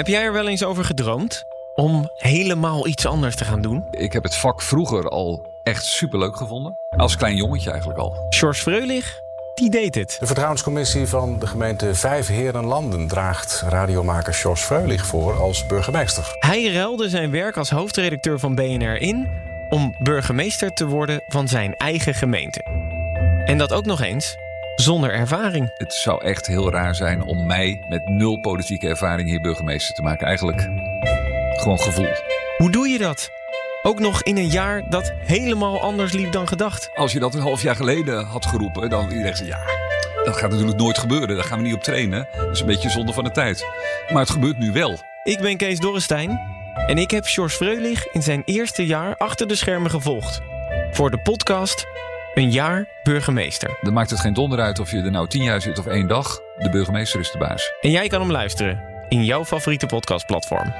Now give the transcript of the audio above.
Heb jij er wel eens over gedroomd? Om helemaal iets anders te gaan doen? Ik heb het vak vroeger al echt superleuk gevonden. Als klein jongetje eigenlijk al. George Freulich, die deed het. De vertrouwenscommissie van de gemeente Vijf Herenlanden draagt radiomaker George Freulich voor als burgemeester. Hij ruilde zijn werk als hoofdredacteur van BNR in om burgemeester te worden van zijn eigen gemeente. En dat ook nog eens zonder ervaring. Het zou echt heel raar zijn om mij met nul politieke ervaring hier burgemeester te maken. Eigenlijk gewoon gevoel. Hoe doe je dat? Ook nog in een jaar dat helemaal anders liep dan gedacht. Als je dat een half jaar geleden had geroepen, dan iedereen zei ja. Dat gaat natuurlijk nooit gebeuren. Daar gaan we niet op trainen. Dat is een beetje zonde van de tijd. Maar het gebeurt nu wel. Ik ben Kees Dorrestein en ik heb George Freulich in zijn eerste jaar achter de schermen gevolgd. Voor de podcast Een jaar burgemeester. Dan maakt het geen donder uit of je er nou tien jaar zit of één dag. De burgemeester is de baas. En jij kan hem luisteren in jouw favoriete podcastplatform.